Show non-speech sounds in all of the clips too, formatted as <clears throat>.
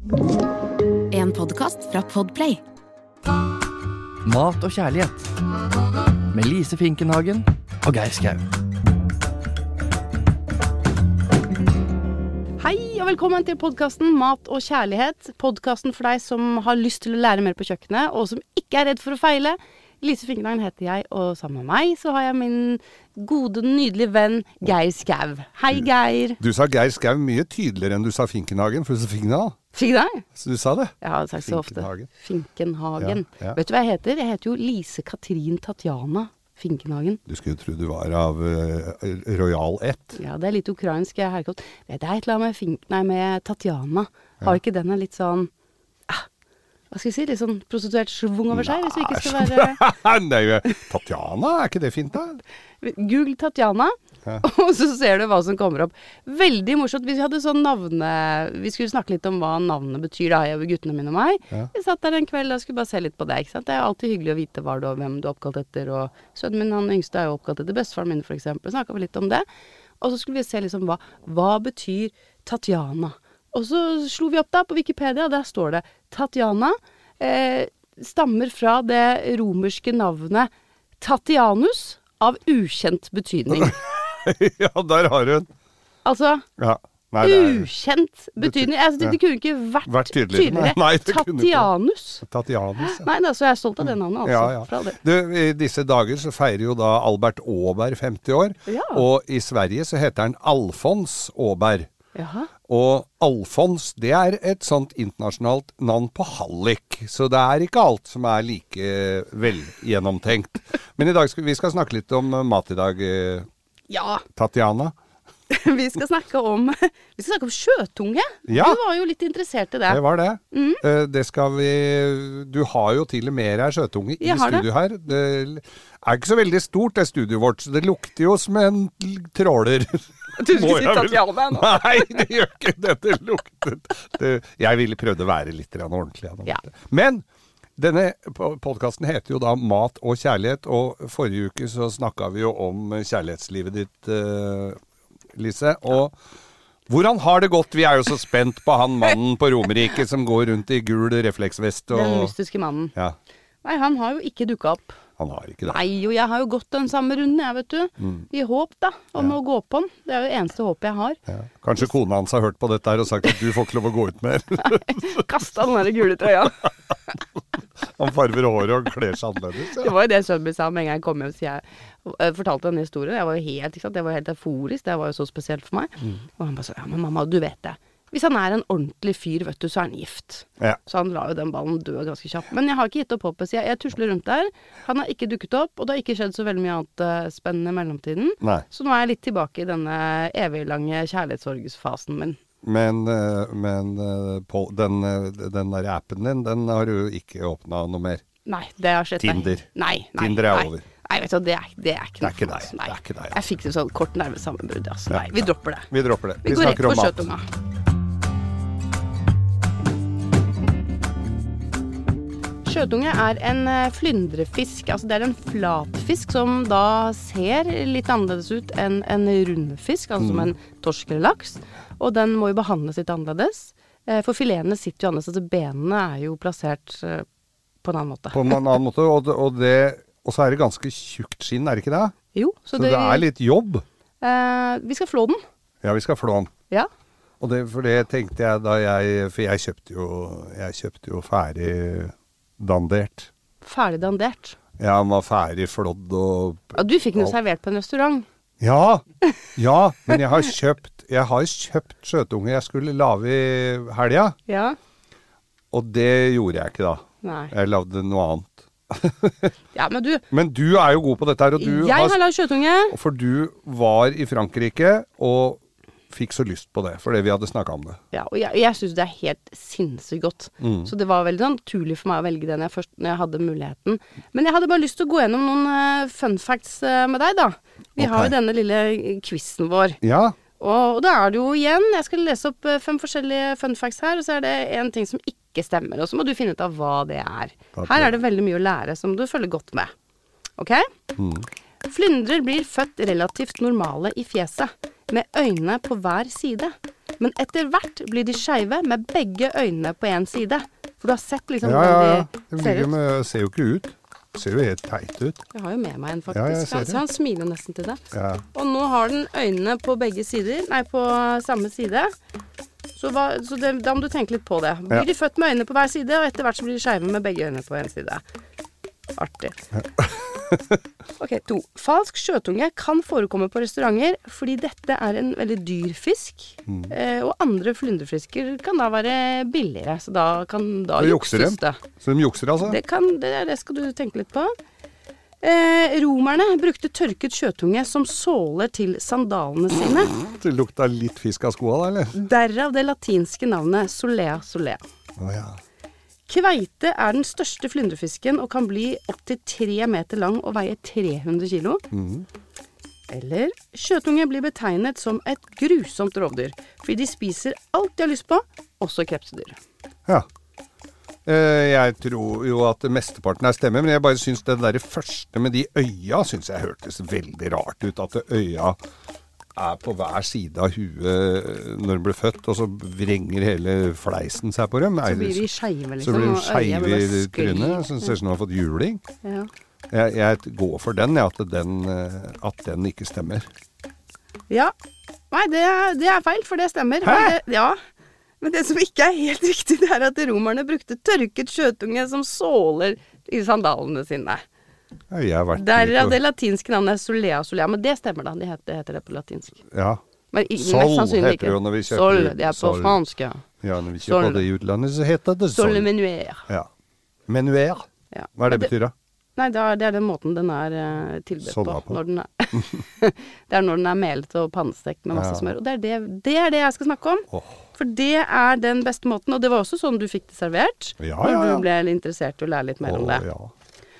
En podkast fra Podplay. Mat og kjærlighet. Med Lise Finkenhagen og Geir Skau. Hei og velkommen til podkasten Mat og kjærlighet. Podkasten for deg som har lyst til å lære mer på kjøkkenet, og som ikke er redd for å feile. Lise Finkenhagen heter jeg, og sammen med meg så har jeg min gode, nydelige venn Geir Skau. Hei, Geir. Du sa Geir Skau mye tydeligere enn du sa Finkenhagen, for du sa Finkendal. Fikk? Så du sa det? Jeg har sagt så ofte. Finkenhagen. Ja, ja. Vet du hva jeg heter? Jeg heter jo Lise Katrin Tatjana Finkenhagen. Du skulle tro du var av uh, Royal Ett. Ja, det er litt ukrainsk herkomst. Du, det er et eller annet med, Fink, nei, med Tatjana. Har ikke den en litt sånn Hva skal vi si? Litt sånn prostituert schwung over seg? Hvis vi ikke skal være Nei, <laughs> Tatjana, er ikke det fint, da? Google Tatjana, <laughs> og så ser du hva som kommer opp. Veldig morsomt. Vi hadde sånn navne... Vi skulle snakke litt om hva navnet betyr, da, jeg og guttene mine og meg. Ja. Vi satt der en kveld og skulle bare se litt på det. ikke sant? Det er alltid hyggelig å vite du, hvem du er oppkalt etter. Og sønnen min, han yngste, er jo oppkalt etter bestefaren min, f.eks. Snakka vi litt om det. Og så skulle vi se liksom hva Hva betyr Tatjana? Og så slo vi opp da på Wikipedia, og der står det Tatjana eh, stammer fra det romerske navnet Tatianus av ukjent betydning. <laughs> ja, der har hun. Altså Ja. Nei, er ukjent betydning. Altså, det, det kunne ikke vært, Vært tydeligere. tydeligere. Nei. Tatianus. Tatianus. Ja. Nei, da, så jeg er stolt av det navnet, altså. Ja, ja. Du, I disse dager så feirer jo da Albert Aaberg 50 år. Ja. Og i Sverige så heter han Alfons Aaberg. Jaha. Og Alfons, det er et sånt internasjonalt navn på hallik. Så det er ikke alt som er like velgjennomtenkt. Men i dag skal vi skal snakke litt om mat i dag, eh, Ja, Tatjana. <laughs> vi skal snakke om <laughs> Vi skal snakke om sjøtunge. Ja. Du var jo litt interessert i det. Det var det. Mm. Eh, Det skal vi Du har jo til og med her skjøtunge i studio her. Det er ikke så veldig stort, det studioet vårt. Så det lukter jo som en tråler. <laughs> Du skulle jeg Tatjana nå. Nei, det gjør ikke dette Det luktet det, Jeg ville prøvd å være litt ordentlig. Ja. Men denne podkasten heter jo da Mat og kjærlighet, og forrige uke så snakka vi jo om kjærlighetslivet ditt, eh, Lise. Og hvordan har det gått? Vi er jo så spent på han mannen på Romerike som går rundt i gul refleksvest Den mystiske mannen. Ja, Nei, han har jo ikke dukka opp. Han har ikke det. Nei, og jeg har jo gått den samme runden, jeg, vet du. Mm. I håp, da, om å gå på den. Det er jo det eneste håpet jeg har. Ja. Kanskje kona hans har hørt på dette her og sagt at du får ikke lov å gå ut mer. <laughs> Kasta den der gule trøya. <laughs> Han farver håret og kler seg annerledes. Det var jo det sønnen min sa med en gang jeg kom hjem. Så jeg fortalte denne historien. Jeg var jo helt, ikke sant? Jeg var helt euforisk. Det var jo så spesielt for meg. Mm. Og han bare sa ja, men mamma, du vet det. Hvis han er en ordentlig fyr, vet du, så er han gift. Ja. Så han lar jo den ballen dø ganske kjapt. Men jeg har ikke gitt opp håpet. Så jeg, jeg tusler rundt der. Han har ikke dukket opp, og det har ikke skjedd så veldig mye annet uh, spennende i mellomtiden. Nei. Så nå er jeg litt tilbake i denne eviglange kjærlighetssorgsfasen min. Men, eh, men eh, på den, den der appen din, den har du ikke åpna noe mer. Nei, det har skjedd Tinder. Nei, nei, Tinder er nei. over. Nei, vet du, det er, det er ikke Det noe for. Det deg, altså. Jeg fikk et sånn kort nervesammenbrudd. Altså. Nei, vi dropper det. Vi dropper det. Vi, går rett på om Sjøtunge er en eh, flyndrefisk. Altså det er en flatfisk som da ser litt annerledes ut enn en rundfisk, altså Mm. som en torsk eller laks. Og den må jo behandles litt annerledes. Eh, For filetene sitter jo annerledes. Altså benene er jo plassert eh, på en annen måte. På en annen <laughs> måte. Og, det- og, det, og så er det ganske tjukt skinn, er det ikke det? Jo, så, Så det er litt jobb. eh, Vi skal flå den. Ja, vi skal flå den. Ja. Og det, for det tenkte jeg da jeg For jeg kjøpte jo, jeg kjøpte jo ferdig dandert. Ferdig dandert. Ja, han var ferdig flådd og Ja, du fikk den jo servert på en restaurant. Ja! <laughs> Ja, men jeg har kjøpt Jeg har kjøpt skjøtunge jeg skulle lage i helga, Ja. og det gjorde jeg ikke da. Nei. Jeg lagde noe annet. <laughs> Ja, men du, Men du er jo god på dette her, og du jeg har lagd skjøtunge. For du var i Frankrike og fikk så lyst på det, fordi vi hadde snakka om det. Ja, og jeg, jeg syns det er helt sinnssykt godt. Mm. Så det var veldig sånn naturlig for meg å velge det når jeg, først, når jeg hadde muligheten. Men jeg hadde bare lyst til å gå gjennom noen uh, fun facts uh, med deg, da. Vi har jo denne lille quizen vår. Ja, Og, og da er det jo igjen Jeg skal lese opp eh, fem forskjellige fun facts her, og så er det en ting som ikke stemmer. Og så må du finne ut av hva det er. Takk. Her er det veldig mye å lære, som du følger godt med. Ok? Flyndrer blir født relativt normale i fjeset, med øynene på hver side. Men etter hvert blir de skeive med begge øynene på én side. For du har sett liksom Ja, ja, ja. hvordan De de ser ut. Ja, ser jo ikke ut. Ser jo helt teit ut. Jeg har jo med meg en, faktisk. Ja, jeg ser han, det. smiler nesten til deg. Ja. Og nå har den øynene på begge sider, nei, på samme side. Så, hva, så det, da må du tenke litt på det. Blir Ja. de født med øynene på hver side, og etter hvert så blir de skeive med begge øynene på én side. Artig. <laughs> <laughs> ok, to. Falsk sjøtunge kan forekomme på restauranter fordi dette er en veldig dyr fisk. Mm. Eh, og andre flyndrefisker kan da være billigere, så da kan da det jukses de. det. Så de jukser, altså? Det, kan, det, det skal du tenke litt på. Eh, romerne brukte tørket sjøtunge som såler til sandalene sine. Det lukta litt fisk av skoa, da, eller? Derav det latinske navnet solea solea. Oh, ja. Kveite er den største flyndrefisken og kan bli opptil tre meter lang og veie 300 kilo. Eller sjøtunge blir betegnet som et grusomt rovdyr, fordi de spiser alt de har lyst på, også krepsdyr. ja. Eh, jeg tror jo at mesteparten er stemmer, men jeg bare syns det der første med de øya syns jeg hørtes veldig rart ut. At øya er på hver side av huet når de blir født, og så vrenger hele fleisen seg på dem. Så blir de skeive, liksom. Så blir de og øyet skeive i trynet, ser ut som de har fått juling. Ja. Jeg, jeg går for den, jeg, at den, eh, at den ikke stemmer. Ja. Nei, det det er feil, for det stemmer. Hæ? Det, ja. Men det som ikke er helt <laughs> riktig, det er at romerne brukte tørket skjøtunge som såler i sandalene sine. Derav det latinske navnet solea solea. Men det stemmer, da. Det heter, det heter det på latinsk. Ja. Men Sol heter det jo når vi kjøper Sol, det er på sol. fransk, ja. ja, når vi kjøper Sol. det i utlandet, så heter det sol. menuer Ja. Menuer. Ja. Hva er det det betyr, da? Nei, det er, det er den måten den er uh, tilberedt på. På. Når den er <laughs> det er når den er melet og pannestekt med masse Ja. smør. Og det er det, det er det jeg skal snakke om. Oh. For det er den beste måten. Og det var også sånn du fikk det servert. Ja, Når ja, du ble interessert i å lære litt mer om Å, det.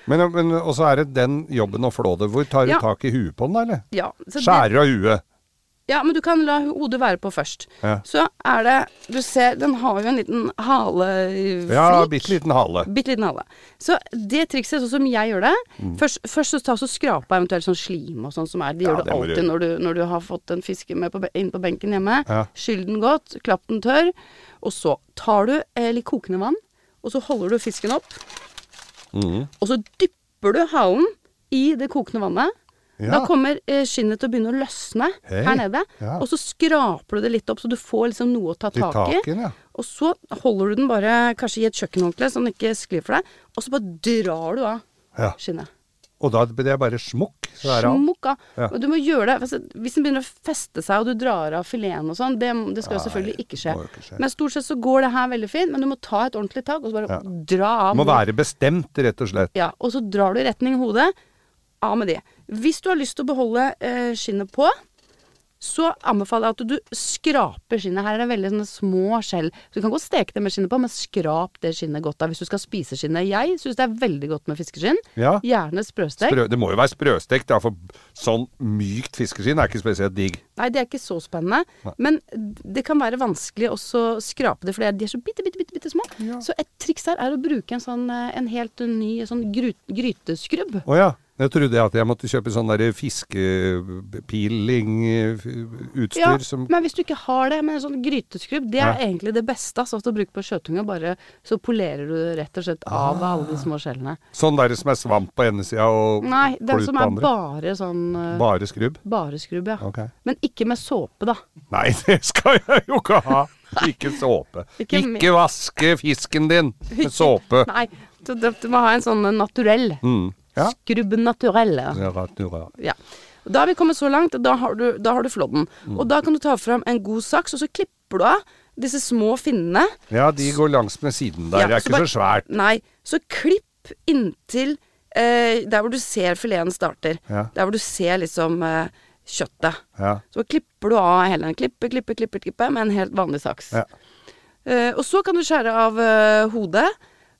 Men, men også er det den jobben å flå det. Hvor tar du Ja. tak i huet på den, da, eller? Ja, Skjærer av huet. ja, men du kan la hodet være på først. Ja. Så er det Du ser, den har jo en liten haleflik. Ja, bitte liten hale. Bitte liten hale. Så det trikset, sånn som jeg gjør det Først, først så ta så skrapa eventuelt sånn slim og sånn som er. De Mm. Ja, gjør det må du alltid når du, når du har fått en fiske med på, inn på benken hjemme. Ja. Skyll den godt, klapp den tørr. Og så tar du eh, litt kokende vann, og så holder du fisken opp. Mhm. Og så dypper du halen i det kokende vannet. Ja. Da kommer eh, skinnet til å begynne å løsne Hei. her nede. Ja. Og så skraper du det litt opp, så du får liksom noe å ta tak i. Taken, ja. Og så holder du den bare kanskje i et kjøkkenhåndkle, så den ikke sklir for deg. Og så bare drar du av skinnet. Og da blir det bare smukk, så er det. Smukk av. Ja. Og du må gjøre det altså, Hvis den begynner å feste seg, og du drar av fileten og sånn, det, det skal jo selvfølgelig ikke skje. ikke skje. Men stort sett så går det her veldig fint, men du må ta et ordentlig tak, og så bare Ja. dra av. Må være bestemt, rett og slett. Ja, og så drar du i retning hodet. Av med det. Hvis du har lyst til å beholde eh, skinnet på, så anbefaler jeg at du skraper skinnet. Her er det veldig sånne små skjell. Så du kan godt steke det med skinnet på, men skrap det skinnet godt av hvis du skal spise skinnet. Jeg syns det er veldig godt med fiskeskinn. Ja. Gjerne sprøstekt. Sprø, det må jo være sprøstekt, da, for sånn mykt fiskeskinn er ikke spesielt digg. Nei, det er ikke så spennende. Men det kan være vanskelig å skrape det, for de er så bitte, bitte, bitte, bitte små. Så et triks her er å bruke en sånn eh, en helt ny sånn gryteskrubb. Oh, ja. Jeg trodde at jeg måtte kjøpe sånn derre fiskepiling-utstyr Ja, som men hvis du ikke har det med en sånn gryteskrubb, det er Ja. egentlig det beste altså, å bruke på sjøtunga. Bare så polerer du rett og slett av alle de små skjellene. Sånn der som er svamp på ene sida og Nei, den som er bare sånn eh, Bare skrubb? bare skrubb, ja. Okay. Men ikke med såpe, da. Nei, <laughs> det skal jeg jo ikke ha! Ikke såpe. <laughs> Ikke Ikke, vaske fisken din med <laughs> såpe. Nei, du, du, du må ha en sånn naturell. Mm. Ja. Skrubb naturelle. ja. Og Da har vi kommet så langt, da har du, da har du flådden. Mm. Og da kan du ta fram en god saks, og så klipper du av disse små finnene. Ja, de går langs med siden der. Ja, det er så ikke bare- så svært. Nei, så klipp inntil eh, der hvor du ser fileten starter. Ja. Der hvor du ser liksom eh, kjøttet. Ja. Så klipper du av hele den. Klippe, klippe, klippe, klippe med en helt vanlig saks. Ja. Eh, og så kan du skjære av eh, hodet.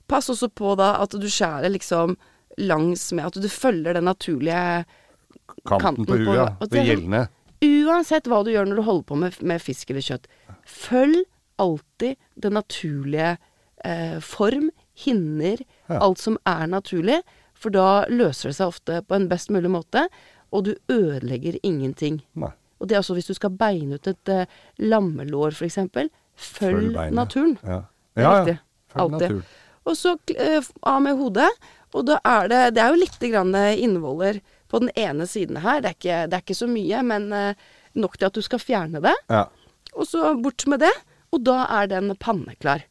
Pass også på da at du skjærer liksom langs med At du følger den naturlige Kanten, Kanten på huet, ja. Det det- gjeldende. Uansett hva du gjør når du holder på med, med fisk eller kjøtt, følg alltid den naturlige eh, form, hinner, Ja. alt som er naturlig. For da løser det seg ofte på en best mulig måte, og du ødelegger ingenting. Nei. Og det er altså hvis du skal beine ut et eh, lammelår, f.eks. Følg Følg beinet. naturen. Ja. Ja, ja. Følg naturen. Og så eh, av med hodet. Og da er det Det er jo lite grann innvoller på den ene siden her. Det er ikke, det er ikke så mye, men eh, nok til at du skal fjerne det. Ja. Og så bort med det. Og da er den panne klar.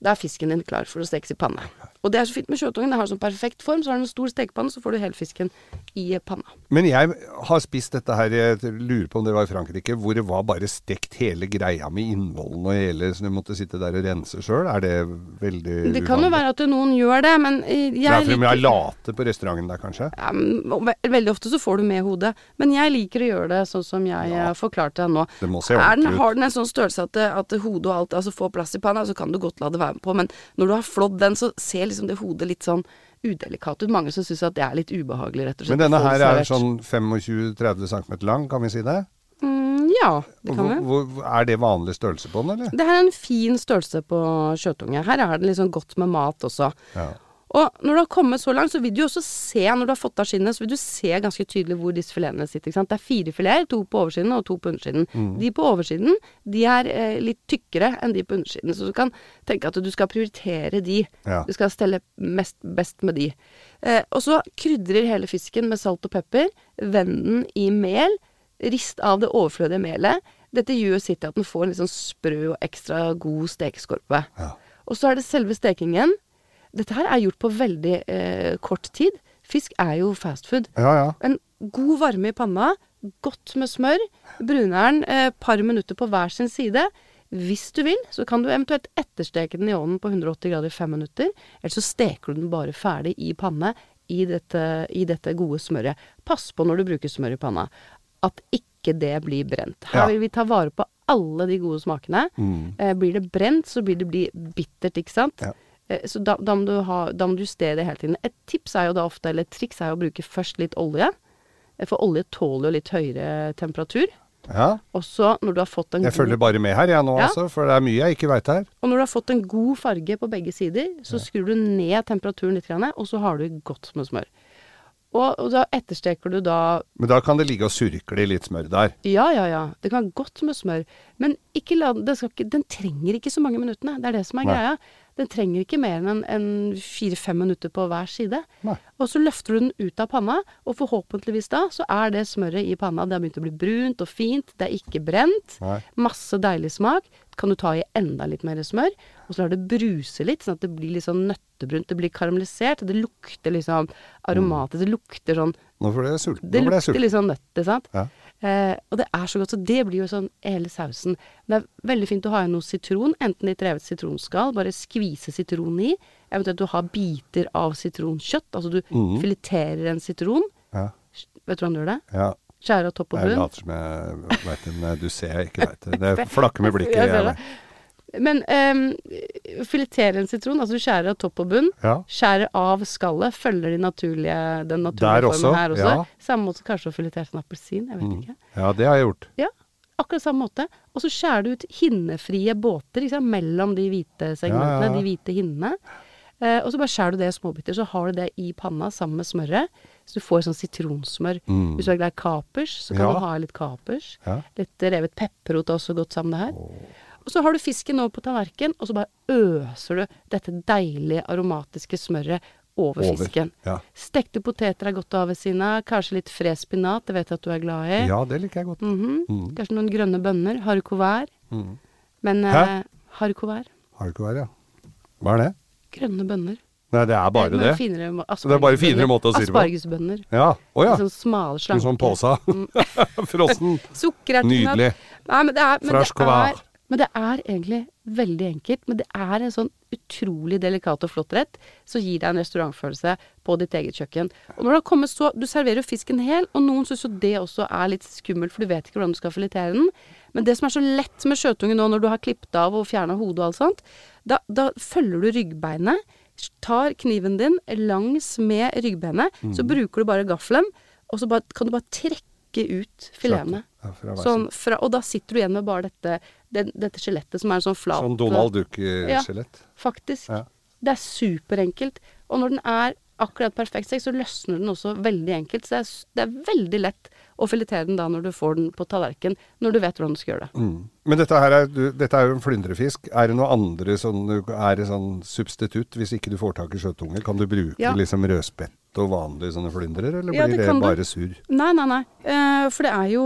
Da er fisken din klar for å stekes i panne. Og det er så fint med sjøtungen. Den har sånn perfekt form. Så har den en stor stekepanne, så får du hele fisken i panna. Men jeg har spist dette her, jeg lurer på om det var i Frankrike, hvor det var bare stekt hele greia med innvollen og hele, så du måtte sitte der og rense sjøl. Er det veldig Det kan jo være at noen gjør det, men eh, Det jeg fordi de er late på restauranten der, kanskje? ja, Veldig ofte så får du med hodet. Men jeg liker å gjøre det sånn som jeg Ja. eh, forklarte deg nå. Det må se Er den, har den en sånn størrelse at, at hodet og alt altså får plass i panna, så kan du godt la det være med på. Men når du har flådd den, så ser liksom det hodet litt sånn udelikat ut. Mange som syns at det er litt ubehagelig, rett og slett. Men denne her er sånn 25-30 cm lang, kan vi si det? mm, Ja, det kan vi. hvor, er det vanlig størrelse på den, eller? Det her er en fin størrelse på sjøtunge. Her er den liksom godt med mat også. Ja. Og når du har kommet så langt, så vil du også se, når du har fått av skinnet, så vil du se ganske tydelig hvor disse filetene sitter. Ikke sant? Det er fire fileter, to på oversiden og to på undersiden. Mm. De på oversiden, de er eh, litt tykkere enn de på undersiden. Så du kan tenke at du skal prioritere de. Ja. Du skal stelle mest, best med de. Eh, og så krydrer hele fisken med salt og pepper. Vend den i mel. Rist av det overflødige melet. Dette gjør sitt til at den får en litt sånn sprø og ekstra god stekeskorpe. Ja. Og så er det selve stekingen. Dette her er gjort på veldig eh, kort tid. Fisk er jo fast food. ja, ja. En god varme i panna, godt med smør. Bruner den et par minutter på hver sin side. Hvis du vil, så kan du eventuelt ettersteke den i ovnen på 180 grader i fem minutter. Eller så steker du den bare ferdig i panne i dette, i dette gode smøret. Pass på når du bruker smør i panna, at ikke det blir brent. Her vil vi ta vare på alle de gode smakene. Mm. Eh, blir det brent, så blir det bli bittert, ikke sant? Ja. Eh, Så da, da, må du ha, da må du justere det hele tiden. Et tips er jo da ofte, eller et triks er jo å bruke først litt olje. Eh, For olje tåler jo litt høyere temperatur. ja. Og så, når du har fått en Jeg god følger bare med her, jeg nå, Ja. altså. For det er mye jeg ikke veit her. Og når du har fått en god farge på begge sider, så skrur du ned temperaturen litt, og så har du godt med smør. Og, og da ettersteker du da Men da kan det ligge og surkle i litt smør der. Ja, ja, ja. Det kan godt med smør. Men ikke la, det skal ikke, den trenger ikke så mange minuttene. Det er det som er Nei. greia. Den trenger ikke mer enn en, fire-fem minutter på hver side. Nei. Og så løfter du den ut av panna, og forhåpentligvis da så er det smøret i panna Det har begynt å bli brunt og fint. Det er ikke brent. Nei. Masse deilig smak. Kan du ta i enda litt mer smør, og så lar det bruse litt, sånn at det blir litt sånn nøttebrunt. Det blir karamellisert. Det lukter liksom aromatisk. Det lukter sånn Nå ble jeg sulten. det lukter litt sånn nøtter, sant? Ja. Eh, og det er så godt, så det blir jo sånn hele sausen. Det er veldig fint å ha igjen noe sitron, enten litt revet sitronskall, bare skvise sitronen i. Eventuelt du har biter av sitronkjøtt, altså du mm. fileterer en sitron. Ja. Vet du hvordan du gjør det? ja. Skjære av topp og bunn. Jeg later som jeg veit det, men du ser jeg ikke veit det. Det <laughs> flakker med blikket. Jeg ser Jeg. Men um, filetere en sitron, altså du skjærer av topp og bunn. ja. Skjærer av skallet, følger de naturlige, den naturlige Der formen også, her også. ja. Samme måte kanskje å filetere en appelsin, jeg vet Mm. ikke. ja, det har jeg gjort. Ja, akkurat samme måte. Og så skjærer du ut hinnefrie båter liksom, mellom de hvite segmentene, Ja, de hvite hinnene. Uh, og så bare skjærer du det i småbiter. Så har du det i panna sammen med smøret. Så du får sånn sitronsmør. Mm. Hvis du er glad i kapers, så kan du ha litt kapers. Litt revet pepperrot er også godt sammen med det her. Og så har du fisken over på tallerkenen, og så bare øser du dette deilige aromatiske smøret over, Over, fisken. ja. Stekte poteter er godt å ha ved siden av. Kanskje litt fres spinat, det vet jeg at du er glad i. ja, det liker jeg godt. Mhm. Mm. Kanskje noen grønne bønner. Haricot vert. Mm. Men Hæ? eh, haricot vert. Har det ikke vært, ja. Hva er det? Grønne bønner. Nei, det er bare Men det. Finere, det er bare finere måte å si det på. Aspargesbønner. Ja. Oh, ja. Sånn smale, En slanke. sånn påsa. <laughs> Frossen. <laughs> Sukkerertegrøt. Nydelig. Nei, men det er, men det Fresh er, couvert. Men det er egentlig veldig enkelt. Men det er en sånn utrolig delikat og flott rett som gir deg en restaurantfølelse på ditt eget kjøkken. Og når det har kommet så Du serverer jo fisken hel, og noen syns jo det også er litt skummelt, for du vet ikke hvordan du skal filetere den. Men det som er så lett med sjøtunge nå, når du har klippet av og fjerna hodet og alt sånt, da, da følger du ryggbeinet. Tar kniven din langs med ryggbenet, så Mhm. bruker du bare gaffelen, og så bare, kan du bare trekke ut filetene. Ja, Sånn og da sitter du igjen med bare dette, det, dette skjelettet som er en sånn flat Sånn Donald Duck-skjelett. Ja, Faktisk. Ja. Det er superenkelt. Og når den er akkurat perfekt seg, så løsner den også veldig enkelt. Så det er, det er veldig lett å filetere den da når du får den på tallerken, når du vet hvordan du skal gjøre det. Mm. Men dette her er, dette er jo en flyndrefisk. Er det noe andre sånn, er det sånn substitutt hvis ikke du får tak i sjøtunge? Kan du bruke Ja. liksom rødspett og vanlige sånne flyndrer, eller Ja, blir det det, bare surr? Nei, nei, nei. Eh, for det er jo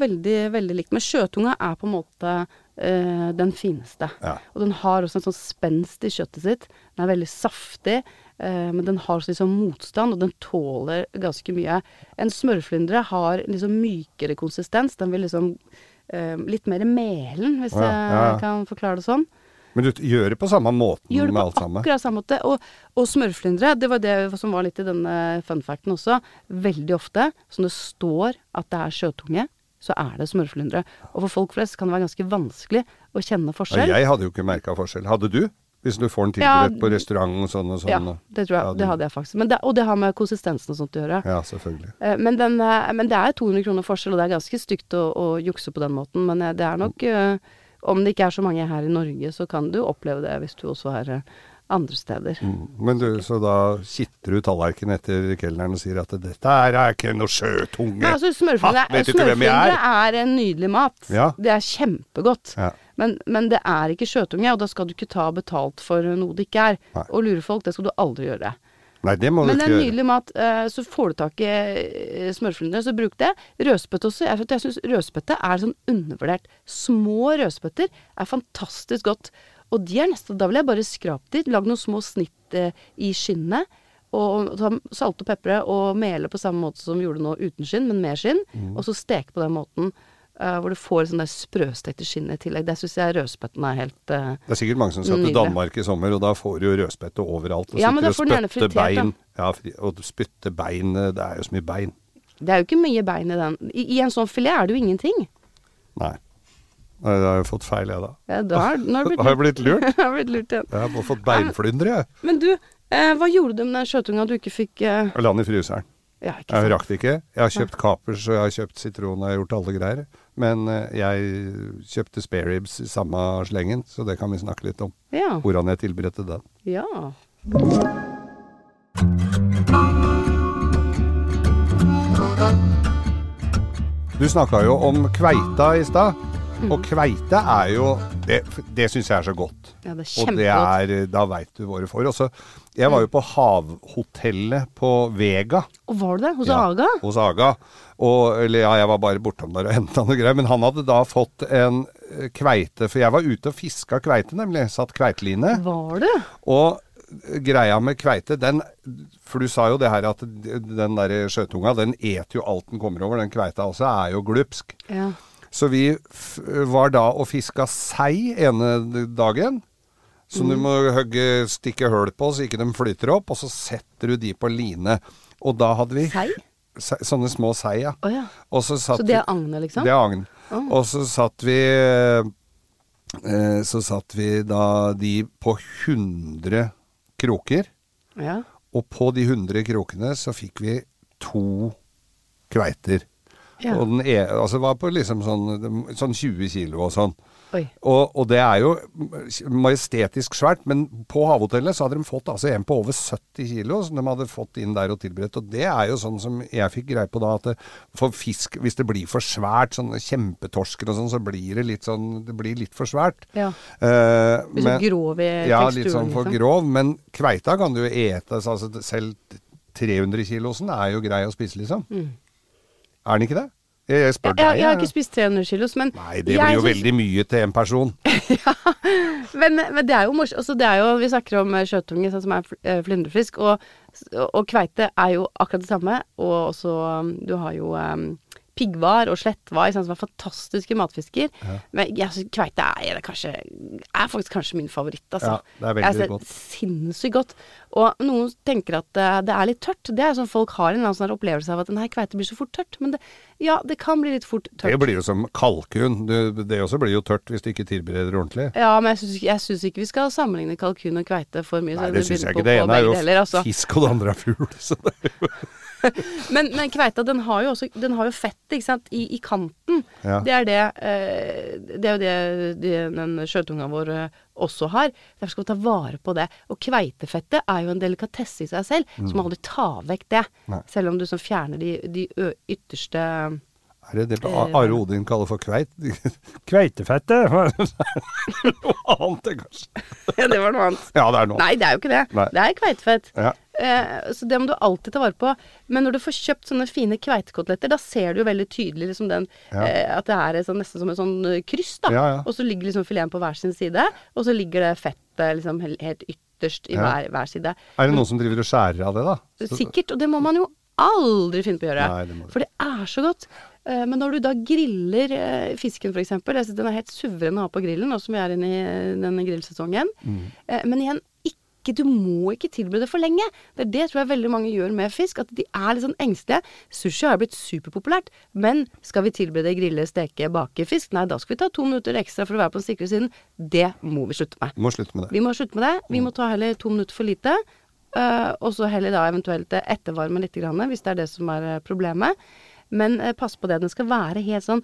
veldig, veldig likt. Men sjøtunga er på en måte eh, den fineste. Ja. Og den har også en sånn spenst i kjøttet sitt. Den er veldig saftig, uh, men den har også liksom motstand, og den tåler ganske mye. En smørflyndre har liksom mykere konsistens. Den vil liksom uh, litt mer melen, hvis ja, jeg ja, ja. kan forklare det sånn. Men du gjør det på samme måten Gjør det med alt sammen? akkurat samme måte. Og, og smørflyndre, det var det som var litt i denne funfacten også. Veldig ofte, som det står at det er sjøtunge, så er det smørflyndre. Og for folk flest kan det være ganske vanskelig å kjenne Ja, forskjell. jeg hadde jo ikke merka forskjell. Hadde du? Hvis du får den Ja, på restaurant og sånn og sånn? Ja, det tror jeg. Ja, Det hadde jeg faktisk. Men det, og det har med konsistensen og sånt å gjøre. Ja, selvfølgelig. Eh, Men, den, eh, men det er 200 kroner forskjell, og det er ganske stygt å, å jukse på den måten. Men eh, det er nok Om det ikke er så mange her i Norge, så kan du oppleve det hvis du også er andre steder. Mm. Men du, så da kitter du tallerkenen etter kelneren og sier at 'dette er ikke noe sjøtunge'. Men altså, Smørfingre, Ha, er? en nydelig mat. Ja. Det er kjempegodt. Ja. Men, men det er ikke sjøtunge, og da skal du ikke ta betalt for noe det ikke er. Nei. Og lure folk, det skal du aldri gjøre. Nei, det må Men du det er en nydelig mat. eh, Så får du tak i eh, smørflyndre, så bruk det. Rødspett også. Jeg syns rødspette er sånn undervurdert. Små rødspøtter er fantastisk godt. Og de er neste, Da vil jeg bare skrape dit, Lag noen små snitt eh, i skinnet. Og ta salt og pepre og mele på samme måte som vi gjorde nå uten skinn, men med skinn. Mm. Og så steke på den måten. Uh, hvor du får sånn der sprøstekte skinn i tillegg. Det syns jeg rødspetten er helt uh, Det er sikkert mange som skal til Danmark i sommer, og da får du jo rødspette overalt. Og Ja, men da får den gjerne og spytter da. bein. Ja, og spytte bein. eh, Det er jo så mye bein. Det er jo ikke mye bein i den. I, i en sånn filet er det jo ingenting. Nei. Nei, Da har jeg fått feil, jeg, da. Ja, da har, har <laughs> blitt Har jeg blitt lurt? <laughs> Jeg har blitt lurt igjen. Jeg har bare fått beinflyndre, jeg. Men du, eh, hva gjorde du med den sjøtunga du ikke fikk eh, Og la den i fryseren. Ja, ikke Jeg rakk det ikke. Jeg har kjøpt kapers og jeg har kjøpt sitron og jeg har gjort alle greier. Men eh, jeg kjøpte spare ribs i samme slengen, så det kan vi snakke litt om. Ja. Hvordan jeg tilberedte den. ja. Du snakka jo om kveita i stad. Og kveite er jo Det, det syns jeg er så godt. Ja, det er Og det er Da veit du hva du får. Og så Jeg var jo på Havhotellet på Vega. Og var du der? Hos Ja, Aga? Hos Aga. Og, eller ja, jeg var bare bortom der og <laughs> henta noe greier. Men han hadde da fått en eh, kveite, for jeg var ute og fiska kveite, nemlig. Satt kveiteline. Var du? Og greia med kveite, den For du sa jo det her at den der sjøtunga, den et jo alt den kommer over. Den kveita altså er jo glupsk. Ja. Så vi var da og fiska sei ene dagen. Som du må høgge, stikke høl på så ikke de flyter opp. Og så setter du de på line. Og da hadde vi Sei? se- Sånne små sei, ja. Oh, ja. Så Så det er agnet, liksom? det er agn. Oh. Og så satt vi eh, Så satt vi da de på 100 kroker. Ja. Og på de 100 krokene så fikk vi to kveiter. Ja. Og den er, altså var på liksom sånn, sånn 20 kilo og sånn. Og, og det er jo majestetisk svært, men på havhotellet så hadde de fått altså en på over 70 kilo som de hadde fått inn der og tilberedt. Og det er jo sånn som jeg fikk greie på da, at det, for fisk, hvis det blir for svært, sånne kjempetorsker og sånn, så blir det litt sånn, det blir litt for svært. Ja. Eh, Blir så grov i ja, litt sånn for liksom. grov. Men kveita kan du jo ete. Altså, selv 300-kilosen er jo grei å spise, liksom. Er den ikke det? Jeg, jeg spør Mm. jeg, deg. jeg har ikke spist 300 kilos, men Nei, det blir jo synes... veldig mye til en person. <laughs> Men, men det er jo morsomt. Altså, det er jo, vi snakker om eh, sjøtunge sånn som er eh, flyndrefisk, og, og kveite er jo akkurat det samme. Og også um, Du har jo um, piggvar og slettvar, sånn, som er fantastiske matfisker. Men jeg kveite er, kanskje, er faktisk kanskje min favoritt, altså. Ja, det er veldig Jeg godt. Sinnssykt godt. Og noen tenker at uh, det er litt tørt. Det er sånn folk har en sånn opplevelse av at nei, kveite blir så fort tørt. Men det, ja, det kan bli litt fort tørt. Det blir jo som kalkun. Det, det også blir jo tørt hvis du ikke tilbereder ordentlig. Ja, men jeg syns, ikke vi skal sammenligne kalkun og kveite for mye. Nei, så det syns jeg ikke. Det ene er jo deler, altså. fisk, og det andre er fugl. Så det er jo <laughs> Men, men kveita, den har jo også Den har jo fett, ikke sant, i, i kanten. Ja. Det er det eh, Det er jo det, det den sjøtunga vår eh, også har. Derfor skal vi ta vare på det. Og kveitefettet er jo en delikatesse i seg selv, så man aldri tar vekk det. Mm. Nei. Selv om du sånn fjerner de, de ø, ytterste Er det det Eh, Are Odin kaller for kveit? <laughs> Kveitefettet? <laughs> Noe annet, kanskje. Ja, det var noe annet. Ja, det er noe. Nei, det er jo ikke det. Nei. Det er kveitefett. Ja. Eh, så det må du alltid ta vare på. Men når du får kjøpt sånne fine kveitekoteletter, da ser du jo veldig tydelig liksom den, Ja. eh, at det er sånn, nesten som et sånn eh, kryss, da. Ja, ja. Og så ligger liksom fileten på hver sin side, og så ligger det fettet liksom helt ytterst i hver, hver side. Er det noen som driver og skjærer av det, da? Så- Sikkert, og det må man jo aldri finne på å gjøre. Nei, det må for det er så godt. Eh, Men når du da griller eh, fisken f.eks. Den er helt suveren å ha på grillen, nå som vi er inne i denne grillsesongen. Mm. Men igjen, ikke, du må ikke tilby det for lenge. Det er det tror jeg veldig mange gjør med fisk. At de er litt sånn engstelige. Sushi har blitt superpopulært, men skal vi tilberede, grille, steke, bake fisk? Nei, da skal vi ta to minutter ekstra for å være på den sikre siden. Det må vi slutte med. Må slutte med det. Vi må slutte med det. Vi må ta heller to minutter for lite. eh, og så heller da eventuelt ettervarme litt, grann, hvis det er det som er eh, problemet. Men eh, pass på det. Den skal være helt sånn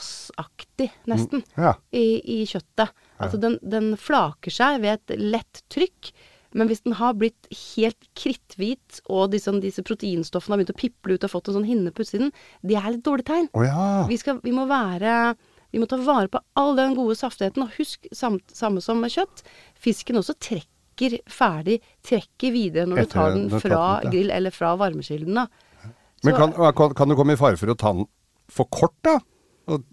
glassaktig, nesten, Ja. i, i kjøttet. Altså den, den flaker seg ved et lett trykk. Men hvis den har blitt helt kritthvit, og disse, disse proteinstoffene har begynt å piple ut og fått en sånn hinne på utsiden, det er litt dårlig tegn. Å ja. Vi, skal, vi må være Vi må ta vare på all den gode saftigheten. Og husk, samt, samme som med kjøtt, fisken også trekker ferdig, trekker videre når du tar den fra tatt ja. grill eller fra varmekilden. da. Men kan, kan, kan du komme i fare for å ta den for kort, da? Og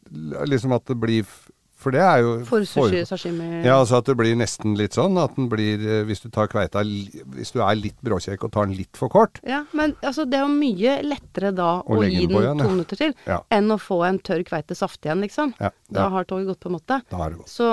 liksom at det blir For det er jo For sushi, sashimi Ja, altså at det blir nesten litt sånn at den blir eh, Hvis du tar kveita Hvis du er litt bråkjekk og tar den litt for kort Ja, men altså, det er jo mye lettere da Å gi den den ja. to minutter til, Ja. enn å få en tørr kveite saftig igjen, liksom. Ja, Da har toget gått, på en måte. Da er det godt. Så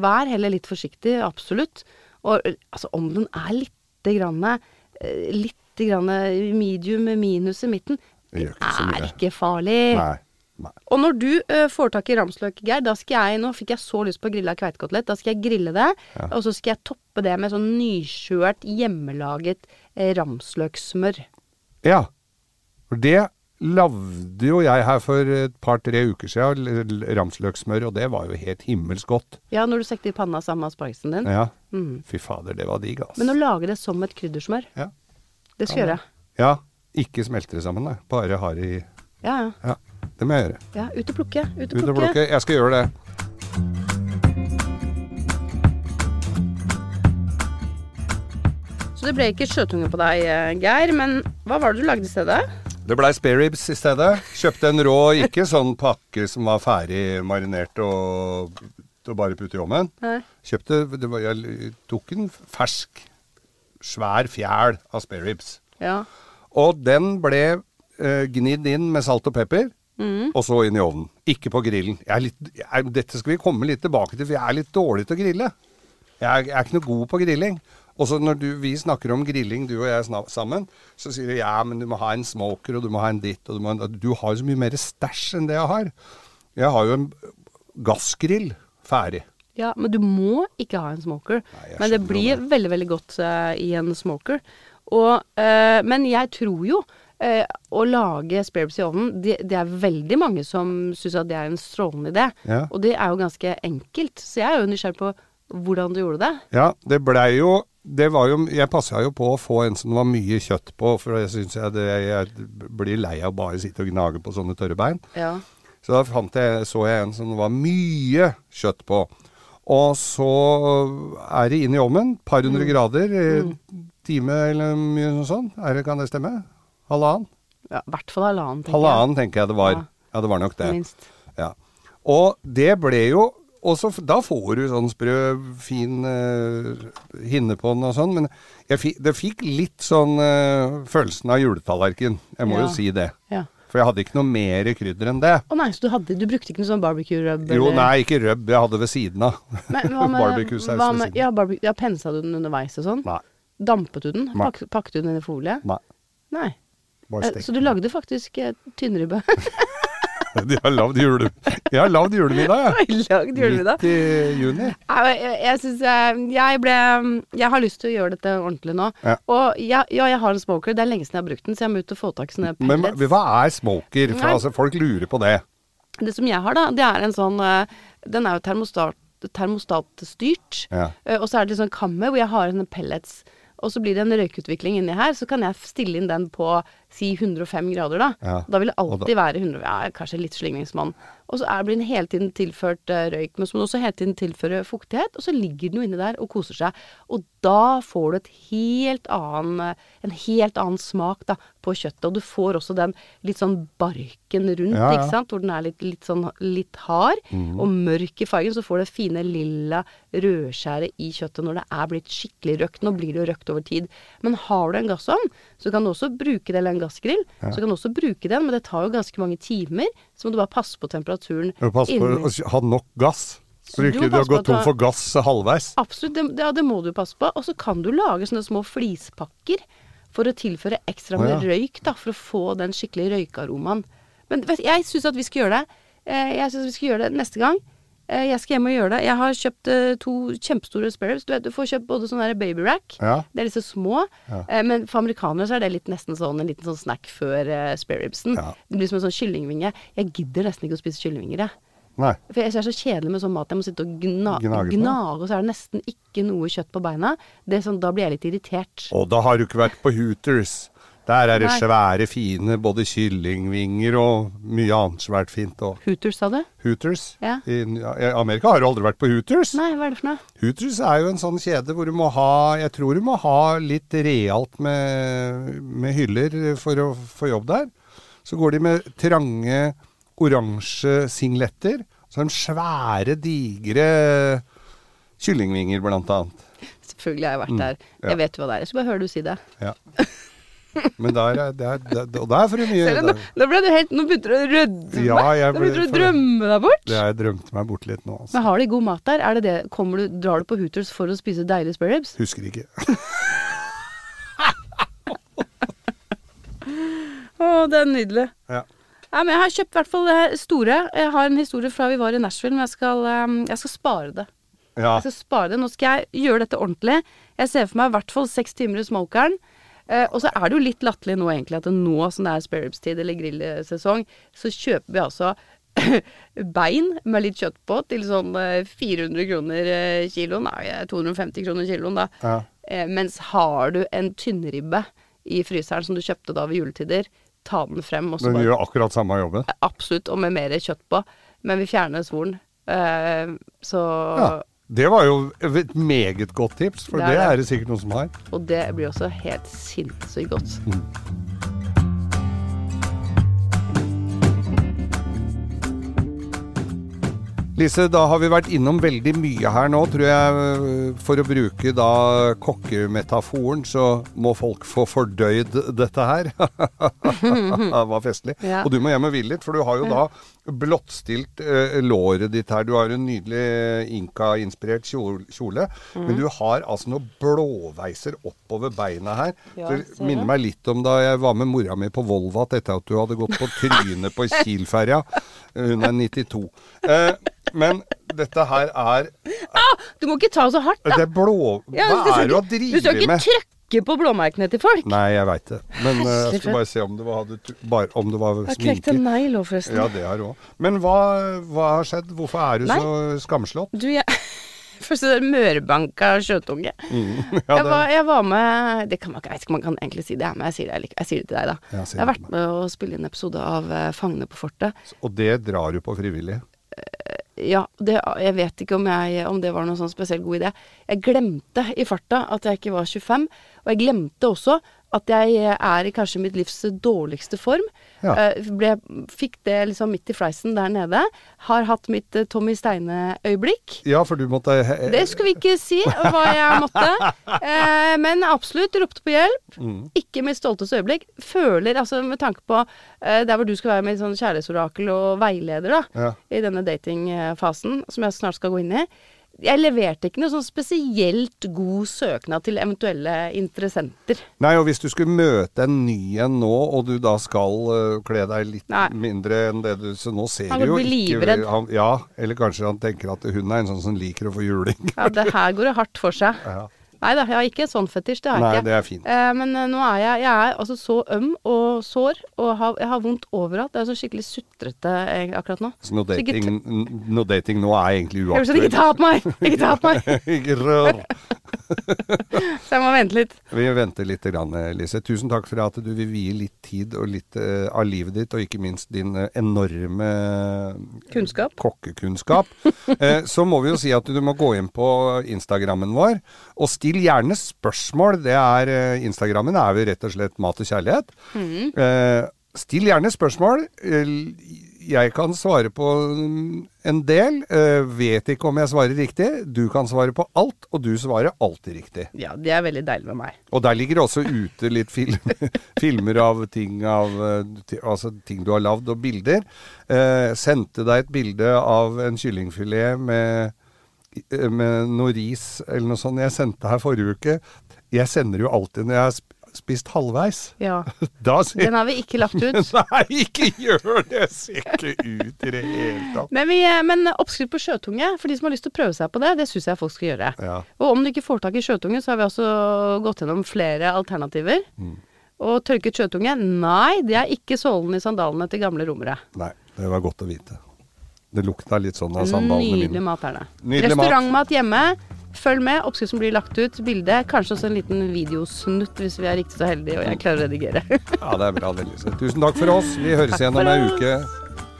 vær heller litt forsiktig, absolutt. Og altså, om den er lite grann eh, Litt grann medium minus i midten, Det er ikke farlig. Nei. Nei. Og når du eh, får tak i ramsløk, Geir, da skal jeg Nå fikk jeg så lyst på grilla kveitekotelett. Da skal jeg grille det, og så skal jeg toppe det med sånn nykjørt, hjemmelaget eh, ramsløksmør. Ja. For det lagde jo jeg her for et par-tre uker siden, ramsløksmør, og det var jo helt himmelsk godt. Ja, når du stekte i panna sammen med aspargesen din. Ja. Mm. Fy fader, det var digg, altså. Men å lage det som et kryddersmør, Ja. det skal jeg gjøre. ja. Ikke smelte det sammen, nei. Bare ha det i Ja, ja. Ja, det må jeg gjøre. ja ut og plukke. Ut og plukke. plukke. Jeg skal gjøre det. Så det ble ikke sjøtunge på deg, eh, Geir. Men hva var det du lagde i stedet? Det blei spareribs i stedet. Kjøpte en rå, ikke sånn pakke som var ferdig marinert og og bare putte i ovnen. Kjøpte det var, Jeg tok en fersk, svær fjæl av spareribs. Ja. Og den ble eh, gnidd inn med salt og pepper. Mm. Og så inn i ovnen. Ikke på grillen. Jeg er litt, jeg, dette skal vi komme litt tilbake til, for jeg er litt dårlig til å grille. Jeg jeg er ikke noe god på grilling. Og så når du, vi snakker om grilling, du og jeg sammen, så sier du ja, men du må ha en smoker, og du må ha en ditt, og du må Du har jo så mye mer stæsj enn det jeg har. Jeg har jo en gassgrill ferdig. Ja, men du må ikke ha en smoker. Nei, men det blir det. veldig, veldig godt uh, i en smoker. Og, uh, men jeg tror jo eh, å lage spareribs i ovnen, det, det er veldig mange som syns at det er en strålende idé. Ja. Og det er jo ganske enkelt. Så jeg er jo nysgjerrig på hvordan du gjorde det. Ja, det blei jo det var jo, Jeg passa jo på å få en som det var mye kjøtt på, for jeg syns jeg det, Jeg blir lei av bare å sitte og gnage på sånne tørre bein. Ja. Så da fant jeg, så jeg en som det var mye kjøtt på. Og så er det inn i ovnen, par hundre grader, mm. time eller mye sånn. Er det, kan det stemme? Halvannen? ja I hvert fall halvannen, tenker Halvannen tenker jeg det var. Ja. Ja, det var nok det. Minst. Ja. Og det ble jo og så Da får du sånn sprø, fin uh, hinne på den og sånn, men jeg fi, det fikk litt sånn uh, følelsen av juletallerken. Jeg må Ja. jo si det. Ja. For jeg hadde ikke noe mer krydder enn det. Å nei, så du, hadde, du brukte ikke noe sånn barbecue rub? Jo, nei, ikke rub. Jeg hadde ved siden av. Men hva <laughs> med, Barbecue-saus ved siden. ja, barbe- ja, pensa du den underveis og sånn? Nei. Dampet du den? Nei. Pak, pakket du den inn i folie? nei. Nei. Eh. Så du lagde faktisk eh, tynnribbe? De har lagd jule... Jeg julemiddag, jeg. Lagd <laughs> julemiddag? Midt i juni. Jeg, jeg syns jeg, jeg ble Jeg har lyst til å gjøre dette ordentlig nå. Ja. Og ja, jeg har en smoker. Det er lenge siden jeg har brukt den, så jeg må ut og få tak i sånne Men hva- er smoker? For altså, folk lurer på det. Det som jeg har, da, det er en sånn eh, Den er jo termostat, termostatstyrt. Ja. Eh, og så er det sånn kammer hvor jeg har sånne pellets. Og så blir det en røykutvikling inni her, så kan jeg stille inn den på si 105 grader, da. Ja. Da vil det alltid alltid være 100, ja, kanskje litt slingringsmonn. Og så blir den hele tiden tilført eh, røyk, men så må den også hele tiden tilføre fuktighet, og så ligger den jo inni der og koser seg. Og da får du helt annen, eh, en helt annen smak da, på kjøttet, og du får også den litt sånn barken rundt, Ja, ja. ikke sant, hvor den er litt, litt sånn litt hard, Mm. og mørk i fargen, så får du det fine lilla rødskjæret i kjøttet når det er blitt skikkelig røkt. Nå blir det jo røkt over tid. Men har du en gassovn, så kan du også bruke det, eller en gassgrill, så kan du også bruke den, men det tar jo ganske mange timer, så må du bare passe på temperaturen. Passe på å ha nok gass. Så du Du ikke at tom for gass halvveis. Absolutt, det, ja, det må du passe på. Og så kan du lage sånne små flispakker for å tilføre ekstra Å, oh, ja. røyk, da, for å få den skikkelig røykaromaen. Men vet, jeg syns at vi skal gjøre det. Eh, Jeg syns vi skal gjøre det neste gang. Eh, Jeg skal hjem og gjøre det. Jeg har kjøpt eh, to kjempestore sparrows. Du vet, du får kjøpt både sånn baby rack. Ja. Det er disse små. ja. Men for amerikanere så er det litt nesten sånn en liten sånn snack før spareribsen. Ja. Det blir som en sånn kyllingvinge. Jeg gidder nesten ikke å spise kyllingvinger, jeg. Nei. For jeg er så kjedelig med sånn mat. Jeg må sitte og gna Gnage og så er det nesten ikke noe kjøtt på beina. Det sånn, da blir jeg litt irritert. Og da har du ikke vært på Hooters. Der er det Nei. svære, fine både kyllingvinger og mye annet svært fint. Og Hooters, sa du? Hooters. Ja. I, I Amerika har du aldri vært på Hooters. Nei, hva er det for noe? Hooters er jo en sånn kjede hvor du må ha Jeg tror du må ha litt realt med, med hyller for å få jobb der. Så går de med trange oransje singletter. Så har de svære, digre kyllingvinger, blant annet. Selvfølgelig har jeg vært Mm, der. ja. Jeg vet hva det er. Jeg skal bare høre du si det. Ja. <laughs> Men der er, der, der, og der får du mye nå, nå ble du helt Nå begynte du å rødme. Ja, jeg ble- begynte du å drømme deg bort. Det har jeg drømt meg bort litt nå, altså. Men har de god mat der? Er det det? Kommer du, drar du på Hooters for å spise deilige spareribs? Husker ikke. <laughs> Å, det er nydelig. Ja. Ja, men jeg har kjøpt i hvert fall det store. Jeg har en historie fra vi var i Nashville, men jeg skal, eh, jeg skal spare det. Ja. Jeg skal spare det. Nå skal jeg gjøre dette ordentlig. Jeg ser for meg i hvert fall seks timer i smokeren. Eh, og så er det jo litt latterlig nå egentlig at nå som det er spareribs-tid eller grillsesong, så kjøper vi altså <clears throat> bein med litt kjøtt på til sånn eh, 400 kroner eh, kiloen. Nei, eh, 250 kroner kiloen, da. Ja. Eh, mens har du en tynnribbe i fryseren som du kjøpte da ved juletider, ta den frem og så Den bare gjør akkurat samme jobben. Absolutt, og med mer kjøtt på. Men vi fjerner svoren. Eh, så Ja. Det var jo et meget godt tips, for Det det er er, det. sikkert noen som har. Og det blir også helt sinnssykt godt. Lise, da har vi vært innom veldig mye her nå, tror jeg. For å bruke da kokkemetaforen, så må folk få fordøyd dette her. <laughs> det var festlig. Ja. Og du må hjem og hvile litt, for du har jo da blottstilt uh, låret ditt her. Du har en nydelig Inka-inspirert kjole. kjole, men du har altså noen blåveiser oppover beina her. Ja, det minner meg litt om da jeg var med mora mi på Volvat etter at du hadde gått på trynet på <laughs> Kiel-ferja. Hun er 92. Uh, men dette her er ah, Du må ikke ta så hardt, da! Det er blå... Hva du er det å med? Du skal ikke med? Trykke på blåmerkene til folk! Nei, jeg veit det. Men uh, jeg skulle bare se om det var, hadde, bare, om det var Jeg har knekt en negl òg, forresten. Ja, det har du òg. Men hva, hva har skjedd? Hvorfor er du Nei. så skamslått? Du, jeg <laughs> Først der mørbanka skjøtunge. Mm. <laughs> Ja, jeg, var, jeg var med Det kan man ikke, jeg vet ikke om man kan egentlig si det, men jeg sier det, jeg sier det til deg, da. Jeg, jeg har vært med å spille inn episode av eh, Fangene på fortet. Og det drar du på frivillig? Ja, det, jeg vet ikke om, jeg, om det var noen sånn spesielt god idé. Jeg glemte i farta at jeg ikke var 25, og jeg glemte også at jeg er i kanskje mitt livs dårligste form. Ja. Eh, ble, fikk det liksom midt i fleisen der nede. Har hatt mitt eh, Tommy Steine-øyeblikk. Ja, for du måtte eh, Det skulle vi ikke si hva jeg måtte. <laughs> Eh, men absolutt ropte på hjelp. Mm. Ikke mitt stolteste øyeblikk. Føler, altså med tanke på eh, der hvor du skal være med sånn kjærlighetsorakel og veileder, da. Ja. I denne datingfasen som jeg snart skal gå inn i. Jeg leverte ikke noe sånn spesielt god søknad til eventuelle interessenter. Nei, og hvis du skulle møte en ny en nå, og du da skal uh, kle deg litt Nei. mindre enn det du Så nå ser Han du jo ikke han, Ja, eller kanskje han tenker at hun er en sånn som liker å få juling. Ja, det her går det hardt for seg. <laughs> Ja. Nei da, jeg har ikke sånn fetisj, det har Nei, jeg ikke. det er fint. Eh, men eh, nå er jeg, jeg er altså så øm og sår, og har, jeg har vondt overalt. Det er så skikkelig sutrete eh, akkurat nå. Så noe dating, n- noe dating nå er egentlig vil sånn, ikke ta på meg! Ikke ta på meg! <laughs> Ikke rør. <laughs> Så jeg må vente litt. Vi venter litt, grann, Lise. Tusen takk for at du vil vie litt tid og litt uh, av livet ditt, og ikke minst din uh, enorme Kunnskap. kokkekunnskap. <laughs> Eh, så må vi jo si at du må gå inn på Instagrammen vår, og still gjerne spørsmål. Det er eh, Instagrammen er jo rett og slett mat og kjærlighet. Mm. Eh, still gjerne spørsmål. Eh, Jeg kan svare på mm, en del. Vet ikke om jeg svarer riktig. Du kan svare på alt, og du svarer alltid riktig. Ja, det er veldig deilig med meg. Og der ligger det også ute litt film, <laughs> filmer av ting, av, altså ting du har lagd, og bilder. Sendte deg et bilde av en kyllingfilet med, med noe ris eller noe sånt jeg sendte her forrige uke. Jeg sender jo alltid når jeg har spist halvveis. Ja. <laughs> Da sier Den har vi ikke lagt ut. <laughs> Nei, ikke gjør det! Ser ikke ut i det hele tatt. Men, vi, eh, men oppskrift på sjøtunge, for de som har lyst til å prøve seg på det, det syns jeg folk skal gjøre. Ja. Og om du ikke får tak i sjøtunge, så har vi også gått gjennom flere alternativer. Mm. Og tørket sjøtunge, nei, det er ikke sålen i sandalene til gamle romere. Nei, det var godt å vite. Det lukta litt sånn av sandalene Nydelig mat er det. Nydelig mat. Restaurantmat hjemme. Følg med. Oppskriften blir lagt ut. Bilde. Kanskje også en liten videosnutt hvis vi er riktig så heldige og jeg klarer å redigere. <laughs> Ja, det er bra, Lise. Tusen takk for oss. Vi høres Takk igjen om ei uke.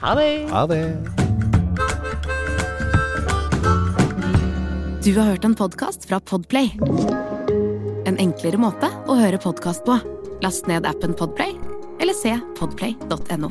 ha det. Ha det. Du har hørt en podkast fra Podplay. En enklere måte å høre podkast på. Last ned appen Podplay, eller se podplay.no.